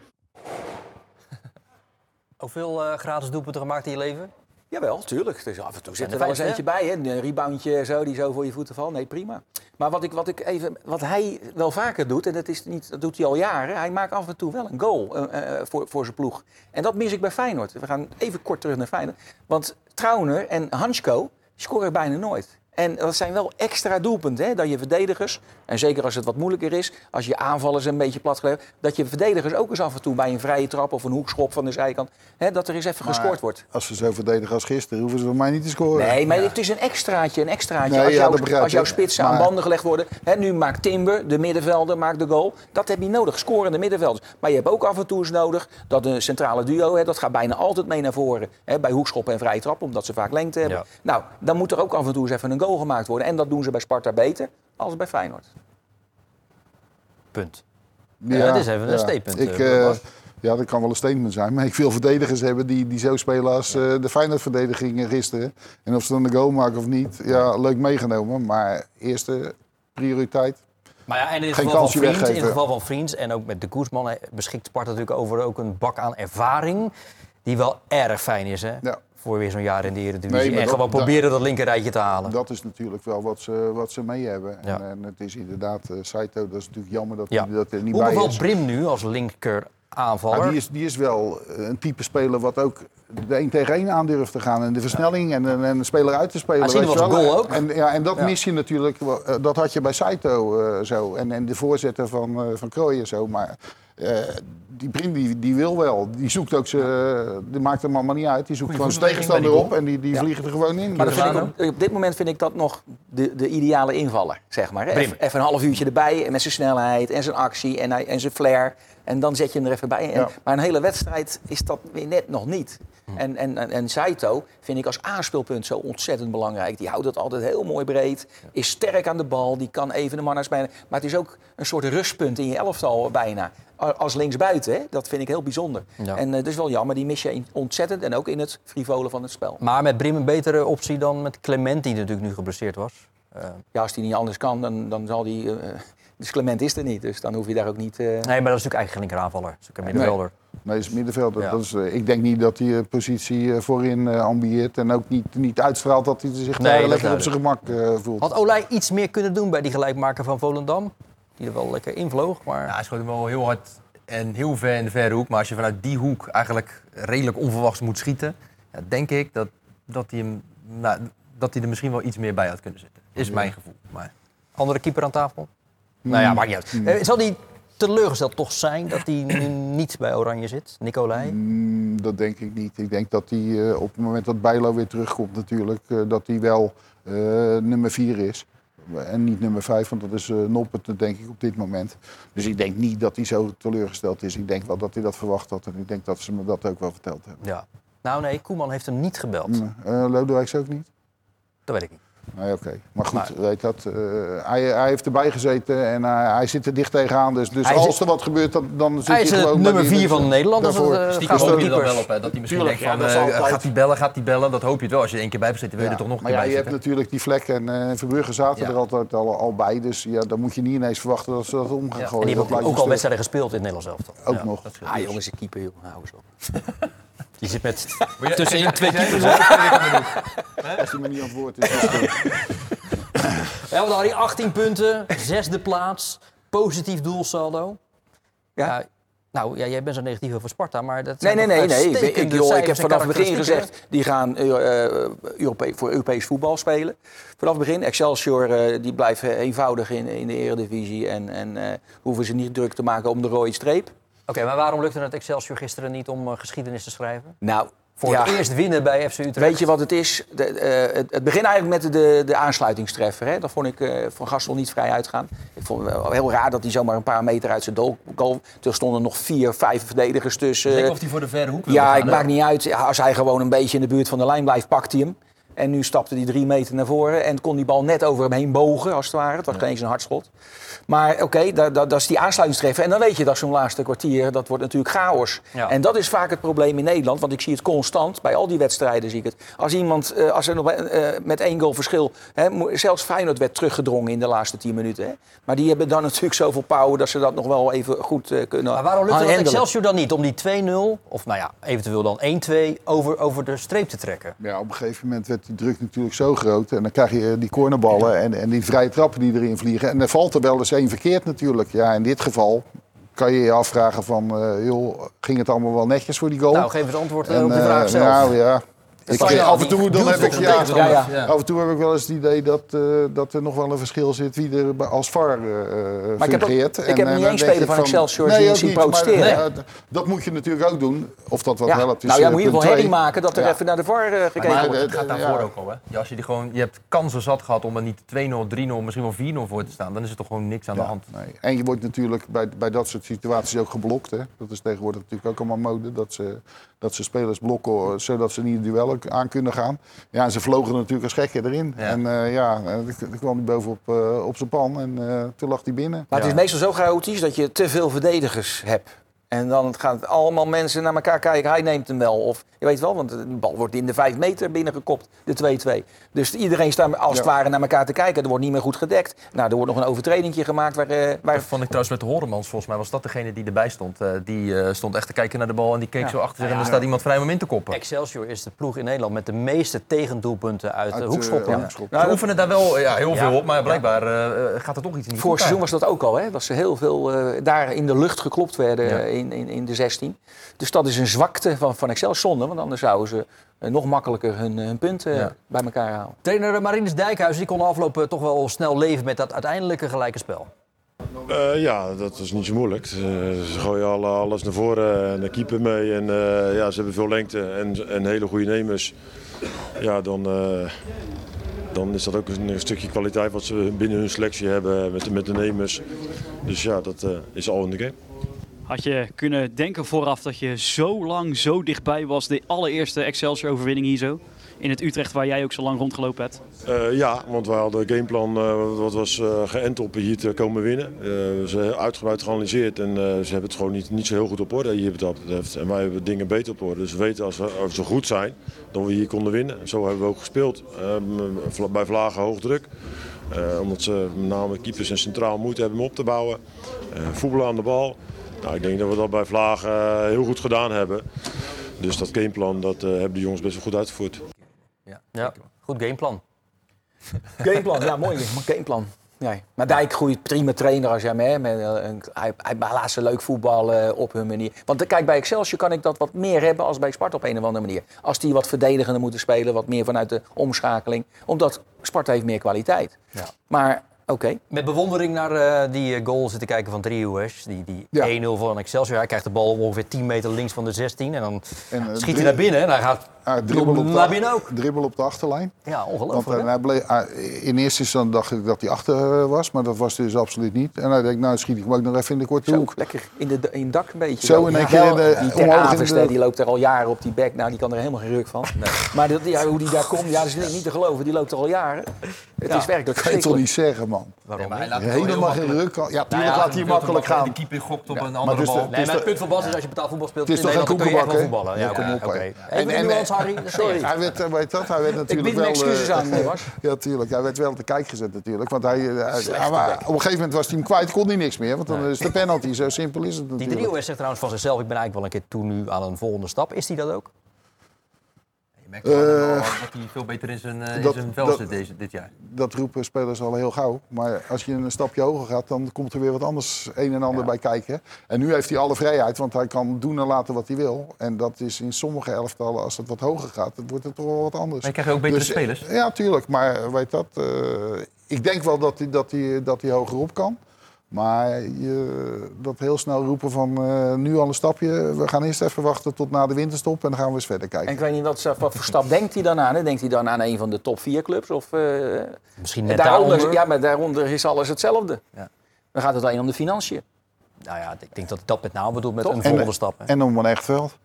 Hoeveel eh, gratis doelpunten gemaakt in je leven? Jawel, tuurlijk. Dus af en toe zit er wel eens eentje bij. Hè? Een reboundje zo, die zo voor je voeten valt. Nee, prima. Maar wat, ik, wat, ik even, wat hij wel vaker doet, en dat, is niet, dat doet hij al jaren, hij maakt af en toe wel een goal eh, eh, voor, voor zijn ploeg. En dat mis ik bij Feyenoord. We gaan even kort terug naar Feyenoord. Want Trauner en Hansko scoren bijna nooit. En dat zijn wel extra doelpunten. Hè? Dat je verdedigers, en zeker als het wat moeilijker is, als je aanvallers een beetje plat gelegd, dat je verdedigers ook eens af en toe bij een vrije trap of een hoekschop van de zijkant, hè, dat er eens even Maar gescoord wordt. Als ze zo verdedigen als gisteren, hoeven ze van mij niet te scoren. Nee, maar het is een extraatje, een extraatje. Nee, als, ja, jouw, als spitsen aan banden gelegd worden. Hè, nu maakt Timber, de middenvelder, maakt de goal. Dat heb je nodig, scorende middenvelders. Maar je hebt ook af en toe eens nodig dat een centrale duo... Hè, dat gaat bijna altijd mee naar voren. Hè, bij hoekschoppen en vrije trap, omdat ze vaak lengte hebben. Ja. Nou, dan moet er ook af en toe eens even een goal gemaakt worden. En dat doen ze bij Sparta beter als bij Feyenoord. Punt. Ja, het is even een statement, Ik, eh, eh, ja, dat kan wel een statement zijn. Maar ik wil verdedigers hebben die, die zo spelen als eh, de Feyenoord-verdediging gisteren. En of ze dan de goal maken of niet, ja, leuk meegenomen. Maar eerste prioriteit. Maar ja, en in het Geen geval van Vriends, in het geval van Vriends en ook met de Koersman beschikt Sparta natuurlijk over ook een bak aan ervaring. Die wel erg fijn is, hè? Ja. Voor weer zo'n jaar in de Eredivisie. Nee, en dat- gewoon dat- proberen dat linkerrijtje te halen. Dat is natuurlijk wel wat ze, wat ze mee hebben. Ja. En, en het is inderdaad, eh Saito, dat is natuurlijk jammer dat Ja. hij dat er niet Hoe bij bevalt is. Brim nu als linker aanvaller? Ja, die, is, die is wel eh, een type speler wat ook de 1 tegen 1 aandurft te gaan. En de versnelling en, en, en de speler uit te spelen. Hij wel. goal ook. En, ja, en dat Ja. mis je natuurlijk. eh, Dat had je bij Saito eh, zo. En, en de voorzetter van, eh van Krooijen zo. Maar eh, die Brim die, die wil wel. Die zoekt ook ze. Die maakt hem allemaal niet uit. Die zoekt gewoon zijn tegenstander op en die, die vliegen er gewoon in. Maar dat Dus- vind ik op, op dit moment vind ik dat nog de, de ideale invaller, zeg maar. Even, even een half uurtje erbij, en met zijn snelheid en zijn actie en, en zijn flair. En dan zet je hem er even bij. En, Ja. Maar een hele wedstrijd is dat weer net nog niet. Hm. En, en, en, en Saito vind ik als aanspeelpunt zo ontzettend belangrijk. Die houdt het altijd heel mooi breed, is sterk aan de bal, die kan even de man uitspelen. Maar het is ook een soort rustpunt in je elftal bijna. Als linksbuiten, hè? dat vind ik heel bijzonder. Ja. En eh, dat is wel jammer, die mis je ontzettend. En ook in het frivolen van het spel. Maar met Brim een betere optie dan met Clement, die natuurlijk nu geblesseerd was. Eh, Ja, als die niet anders kan, dan, dan zal die. eh, dus Clement is er niet, dus dan hoef je daar ook niet. eh, nee, maar dat is natuurlijk eigenlijk geen linkeraanvaller. Dat is ook een middenvelder. Nee, is middenvelder. Ja. Dat is, eh, ik denk niet dat hij een positie eh, voorin eh, ambieert. En ook niet, niet uitstraalt dat hij zich Nee, daar lekker op zijn gemak eh, voelt. Had Olij iets meer kunnen doen bij die gelijkmaker van Volendam? Die er wel lekker invloog, maar... Ja, hij schoot hem wel heel hard en heel ver in de verre hoek. Maar als je vanuit die hoek eigenlijk redelijk onverwachts moet schieten, ja, denk ik dat, dat, hij hem, nou, dat hij er misschien wel iets meer bij had kunnen zitten. Is mijn gevoel. Maar Andere keeper aan tafel? Nou ja, maakt niet uit. Eh, zal die teleurgesteld toch zijn dat hij nu niet bij Oranje zit, Nicolai? Mm, dat denk ik niet. Ik denk dat hij eh, op het moment dat Bijlo weer terugkomt natuurlijk, eh, dat hij wel nummer 4 is. En niet nummer 5, want dat is eh Noppert denk ik op dit moment. Dus ik denk niet dat hij zo teleurgesteld is. Ik denk wel dat hij dat verwacht had. En ik denk dat ze me dat ook wel verteld hebben. Ja. Nou nee, Koeman heeft hem niet gebeld. Mm, Lodewijks ook niet? Dat weet ik niet. Nee, oké. Maar goed, Maar- weet dat. eh, hij, hij heeft erbij gezeten en hij, hij zit er dicht tegenaan. Dus, dus Hij als zit- er wat gebeurt, dan, dan zit Hij hij is het gewoon... nummer bij die- 4 van Nederland. Het, eh, stiekem gaat om hoop je er dan wel op. Hè, dat hij misschien Tuurlijk, denkt ja, van, dat is eh, altijd. gaat hij bellen, gaat hij bellen. Dat hoop je het wel. Als je er één keer bij hebt gezeten, wil je Ja, er toch nog een maar keer ja, bij je hebt natuurlijk die vlek en eh Verbrugge zaten Ja. er altijd al, al bij. Dus ja, dan moet je niet ineens verwachten dat ze dat om gaan Ja. gooien. En die Dat hebben ook al sterk. wedstrijden gespeeld in het Nederlands elftal. Ook nog. Ah, jongens, ik keeper, joh. Nou, eens op. *laughs* Die zit met *laughs* je- tussenin twee keepers. *laughs* Als hij me niet antwoordt, is het stil. Ja, dan had hij 18 punten, zesde plaats, positief doelsaldo. Ja. Nou, ja, jij bent zo negatief over Sparta, maar dat Nee, zijn nee, nee. nee. Ik, ik, uitstekende joh, ik heb vanaf het begin gezegd, die gaan eh, eh, Europe- voor Europees voetbal spelen. Vanaf het begin, Excelsior eh, die blijft eenvoudig in, in de eredivisie. En, en eh, hoeven ze niet druk te maken om de rode streep. Oké, maar waarom lukte het Excelsior gisteren niet om eh, geschiedenis te schrijven? Nou, Voor ja. het eerst winnen bij FC Utrecht. Weet je wat het is? De, eh, het, het begint eigenlijk met de, de aansluitingstreffer. Hè? Dat vond ik eh, van Gastel niet vrij uitgaan. Ik vond het wel heel raar dat hij zomaar een paar meter uit zijn doel. Er stonden nog vier, vijf verdedigers tussen. Denk of hij voor de verre hoek wil Ja, gaan, ik hè? maakt niet uit. Als hij gewoon een beetje in de buurt van de lijn blijft, pakt hij hem. En nu stapte hij drie meter naar voren en kon die bal net over hem heen bogen, als het ware. Het was geen eens een hardschot. Maar oké, dat, dat, dat is die aansluitingstreffer. En dan weet je dat zo'n laatste kwartier, dat wordt natuurlijk chaos. Ja. En dat is vaak het probleem in Nederland. Want ik zie het constant, bij al die wedstrijden zie ik het. Als iemand, eh, als er nog eh, met één goal verschil... Hè, zelfs Feyenoord werd teruggedrongen in de laatste tien minuten. Hè. Maar die hebben dan *laughs* natuurlijk zoveel power dat ze dat nog wel even goed eh, kunnen Maar waarom lukt het. Excelsior dan niet om die 2-0, of nou ja, eventueel dan 1-2, over, over de streep te trekken? Ja, op een gegeven moment werd die drukt natuurlijk zo groot. En dan krijg je die cornerballen en, en die vrije trappen die erin vliegen. En er valt er wel eens één verkeerd natuurlijk. Ja, in dit geval kan je je afvragen van, eh, joh, ging het allemaal wel netjes voor die goal? Nou, geef eens antwoord eh, En, op de eh, vraag zelf. Nou ja. Ik, af en toe dan heb ik, ja, ja, Ja. af en toe heb ik wel eens het idee dat, eh, dat er nog wel een verschil zit wie er bij- als VAR eh Maar ik heb ook- fungeert. ik En, heb eh, niet één denk speler van Excelsior nee, ook zien maar, protesteren. eh, dat moet je natuurlijk ook doen. Of dat wat Ja. helpt is Nou ja, eh, moet wel herrie twee. maken dat er Ja. even naar de VAR eh, gekeken Maar wordt. het gaat ja. daarvoor ook al, hè? Ja, als je, die gewoon, je hebt kansen zat gehad om er niet 2-0, 3-0, misschien wel 4-0 voor te staan. Dan is er toch gewoon niks aan de hand. nee. En je wordt natuurlijk bij, bij dat soort situaties ook geblokt. Hè. Dat is tegenwoordig natuurlijk ook allemaal mode. Dat ze, dat ze spelers blokken eh, zodat ze niet het duel aan kunnen gaan. Ja, en ze vlogen natuurlijk als gekken erin. Ja. En eh, ja, eh, dan kwam hij bovenop eh, op zijn pan en eh, toen lag hij binnen. Maar het is meestal zo chaotisch dat je te veel verdedigers hebt. En dan gaan het allemaal mensen naar elkaar kijken. Hij neemt hem wel. Of je weet wel, want de bal wordt in de vijf meter binnengekopt. De 2-2. Dus iedereen staat als het Ja. ware naar elkaar te kijken. Er wordt niet meer goed gedekt. Nou, er wordt nog een overtredingje gemaakt waar, eh, waar Dat vond ik trouwens met de Horemans, volgens mij was dat degene die erbij stond. Eh, die eh, stond echt te kijken naar de bal en die keek Ja. zo achter zich Ja, en er ja. staat iemand vrij om in te koppen. Excelsior is de ploeg in Nederland met de meeste tegendoelpunten uit, Uit, de hoekschoppen. Nou, Ze oefenen daar wel ja, heel veel op, maar blijkbaar eh, gaat er toch iets in die Vorig seizoen was dat ook al, hè? dat ze heel veel eh, daar in de lucht geklopt werden Ja. in, in, in de 16. Dus dat is een zwakte van, van Excel zonde, want anders zouden ze nog makkelijker hun, hun punten Ja. bij elkaar halen. Trainer Marinus Dijkhuis die kon aflopen toch wel snel leven met dat uiteindelijke gelijke spel. Eh, ja, dat is niet zo moeilijk. Ze, ze gooien alle, alles naar voren en de keeper mee. En eh, ja, ze hebben veel lengte en, en hele goede nemers. Ja, dan, eh, dan is dat ook een, stukje kwaliteit wat ze binnen hun selectie hebben met, de- met de nemers. Dus ja, dat eh, is al in de game. Had je kunnen denken vooraf dat je zo lang zo dichtbij was, de allereerste Excelsior-overwinning hier zo? In het Utrecht waar jij ook zo lang rondgelopen hebt. Eh, ja, want wij hadden gameplan eh, wat was eh, geënt op hier te komen winnen. Ze uitgebreid geanalyseerd en ze hebben het gewoon niet, niet zo heel goed op orde hier wat betreft. En wij hebben dingen beter op orde. Dus we weten als we, als we goed zijn, dat we hier konden winnen. En zo hebben we ook gespeeld. Bij Vlagen hoog druk. Omdat ze met name keepers en centraal moeite hebben om op te bouwen. Voetballen aan de bal. Nou, ik denk dat we dat bij Vlagen eh, heel goed gedaan hebben. Dus dat gameplan dat, eh, hebben de jongens best wel goed uitgevoerd. Ja, Ja, goed gameplan. *laughs* Gameplan, ja, mooi *laughs* gameplan. Ja. Maar Dijk groeit prima trainer als jij hè, met, eh, een, hij, hij laat ze leuk voetballen op hun manier. Want kijk, bij Excelsior kan ik dat wat meer hebben als bij Sparta op een of andere manier. Als die wat verdedigender moeten spelen, wat meer vanuit de omschakeling. Omdat Sparta heeft meer kwaliteit. Ja. Maar oké, Met bewondering naar eh, die eh, goal zitten kijken van Driehoes. Die, die Ja. 1-0 van Excelsior. Hij krijgt de bal ongeveer 10 meter links van de 16. En dan En, eh, schiet hij naar binnen. En hij gaat Dribbel op de, ook. dribbel op de achterlijn. Ja, Want ongelooflijk. eh, hè? hij bleef, ah, in eerste instantie dacht ik dat hij achter eh, was, maar dat was dus absoluut niet. En hij denkt, nou schiet ik hem ook nog even in de korte zo hoek. lekker in, de, in het dak een beetje. Zo in één keer in de- die de- die loopt er al jaren op die bek. Nou, die kan er helemaal geen ruk van. Maar dat, ja, hoe die daar komt, ja, dat is niet te geloven. Die loopt er al jaren. Het is werkelijk Dat kan je toch niet zeggen, man. Waarom maar hij laat het wel Helemaal geen ruk. Ja, tuurlijk ja, laat hij te makkelijk gaan. De keeper gokt op een maar andere dus bal. Nee, maar het punt van Bas is als je betaald voetbal speelt Het is in toch wel koekenbak, voetballen. Ja, Ja, kom op, En- en- nuance, Harry. *laughs* Sorry. Hij werd, eh, weet dat, hij werd Ik natuurlijk bied mijn wel... eh, excuses aan, eh, Bas. *laughs* Ja, tuurlijk. Hij werd wel op de kijk gezet natuurlijk. Want hij, eh, hij- op een gegeven moment was hij hem kwijt, kon hij niks meer. Want dan is de penalty. Zo simpel is het Die natuurlijk. Driehoes zegt trouwens van zichzelf, ik ben eigenlijk wel een keer toe nu aan een volgende stap. Is hij dat ook? Je Eh, dat hij veel beter in zijn, eh, in zijn vel zit deze, dit jaar. Dat roepen spelers al heel gauw. Maar als je een stapje hoger gaat, dan komt er weer wat anders een en ander bij kijken. En nu heeft hij alle vrijheid, want hij kan doen en laten wat hij wil. En dat is in sommige elftallen, als het wat hoger gaat, dan wordt het toch wel wat anders. Maar je krijgt ook betere Dus, spelers. Ja, tuurlijk. Maar weet dat, eh, ik denk wel dat hij, dat, hij, dat hij hoger op kan. Maar je, dat heel snel roepen van eh, nu al een stapje. We gaan eerst even wachten tot na de winterstop en dan gaan we eens verder kijken. En ik weet niet, wat, wat voor stap denkt hij dan aan? Hè? Denkt hij dan aan een van de top vier clubs? Of, eh, Misschien net daaronder, daaronder. ja, maar daaronder is alles hetzelfde. Ja. Dan gaat het alleen om de financiën. Nou ja, ik denk dat hij dat met name bedoelt met Toch? een En- volgende stap. hè. En om een echt veld.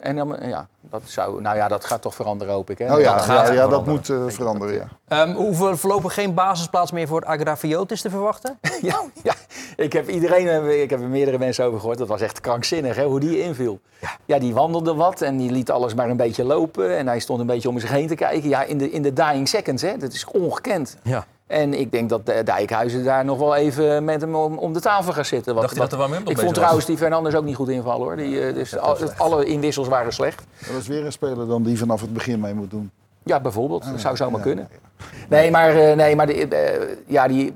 En dan, ja, dat zou, nou ja, dat gaat toch veranderen, hoop ik. Hè? Oh ja, Dat gaat ja, ja, dat moet eh, veranderen. Ja. Ehm, hoeven voorlopig geen basisplaats meer voor Agrafiotis te verwachten? *laughs* Ja, ja, ik heb iedereen, eh, ik heb er meerdere mensen over gehoord. Dat was echt krankzinnig, hè, hoe die inviel. Ja. die wandelde wat en die liet alles maar een beetje lopen. En hij stond een beetje om zich heen te kijken. Ja, in de, in de dying seconds, hè. Dat is ongekend. Ja. En ik denk dat de Dijkhuizen daar nog wel even met hem om, om de tafel gaat zitten. Wat, Dacht hij dat er ik vond was? trouwens die Fernandes ook niet goed invallen, hoor. Die, eh, dus al- alle inwissels waren slecht. Dat is weer een speler dan die vanaf het begin mee moet doen. Ja, bijvoorbeeld. Ah, dat zou zomaar ja, kunnen. Nee, maar, eh, nee, maar de, ja, die,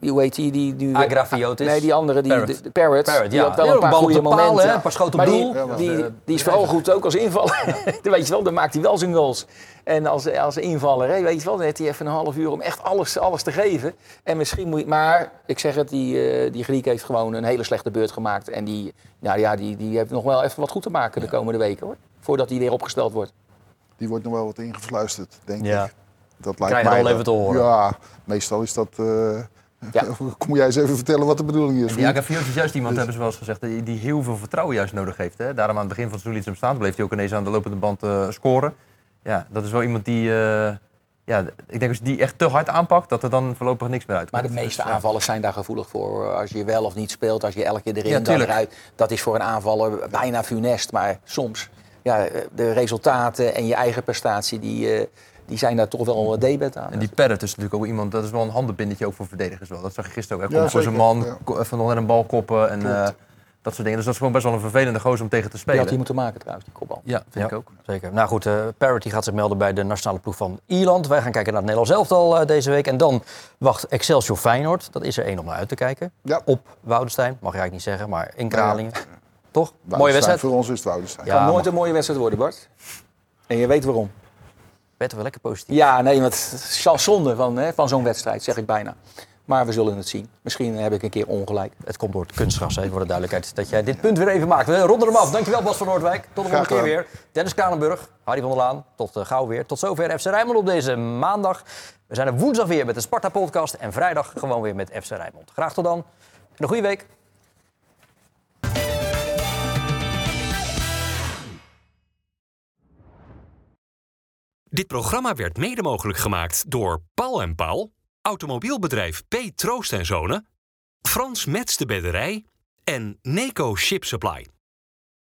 die, hoe heet die? die, die Agrafiotis? Nee, die andere, die, Parrot. de, Parrot. Parrot, die ja. had wel een paar goede momenten. hè, een paar schoten op doel. Die, die, is vooral goed ook als invaller. *laughs* Dan weet je wel, dan maakt hij wel zijn goals. En als, als invaller, hè, weet je wel, dan heeft hij even een half uur om echt alles, alles te geven. En misschien moet je, maar ik zeg het, die, eh, die Griek heeft gewoon een hele slechte beurt gemaakt. En die, nou ja, die, die heeft nog wel even wat goed te maken de komende weken hoor. Voordat hij weer opgesteld wordt. Die wordt nog wel wat ingefluisterd, denk Ja. ik. Dat Krijg lijkt je mij al even te horen. Ja, meestal is dat... eh Ja. *laughs* Kom jij eens even vertellen wat de bedoeling is? Vriend? Agafiotis is juist iemand, hebben ze wel eens gezegd, die, die heel veel vertrouwen juist nodig heeft. Hè? Daarom aan het begin van het seizoen liet ze hem staan. bleef hij ook ineens aan de lopende band eh, scoren. Ja, dat is wel iemand die... eh, ja, ik denk als je die echt te hard aanpakt, dat er dan voorlopig niks meer uit Maar de meeste aanvallers zijn daar gevoelig voor. Als je wel of niet speelt, als je elke keer erin Ja, dan eruit. Dat is voor een aanvaller bijna funest. Maar soms, ja, de resultaten en je eigen prestatie, die, eh, die zijn daar toch wel een debet aan. En die Parrot is natuurlijk ook iemand, dat is wel een handenbindetje ook voor verdedigers wel. Dat zag je gisteren ook. Hij Ja, komt voor zijn man, even nog net een bal koppen en eh, dat soort dingen. Dus dat is gewoon best wel een vervelende gozer om tegen te Die spelen. had hij moeten maken trouwens, die kopbal. Ja, vind ik ook. Zeker. Nou goed, eh Parrot die gaat zich melden bij de nationale ploeg van Ierland. Wij gaan kijken naar het Nederlands elftal eh, deze week. En dan wacht Excelsior Feyenoord. Dat is er één om naar uit te kijken. Ja. Op Woudenstein, mag je eigenlijk niet zeggen, maar in Kralingen. Toch? Mooie wedstrijd. Voor ons is het Woudenstein. Ja, kan nooit een mooie wedstrijd worden, Bart. En je weet waarom. Werd wel lekker positief. Ja, nee, want het is zonde van, hè, van zo'n wedstrijd, zeg ik bijna. Maar we zullen het zien. Misschien heb ik een keer ongelijk. Het komt door het kunstgras, hè, voor de duidelijkheid. Dat jij dit punt weer even maakt. We ronden hem af. Dankjewel Bas van Noordwijk. Tot de volgende keer weer. Dennis Kranenburg, Harry van der Laan. Tot eh, gauw weer. Tot zover FC Rijnmond op deze maandag. We zijn er woensdag weer met de Sparta-podcast. En vrijdag gewoon weer met FC Rijnmond. Graag tot dan. En een goede week. Dit programma werd mede mogelijk gemaakt door Paul en Paul, automobielbedrijf P. Troost en Zonen, Frans Mets de Bedderij en Neco Ship Supply.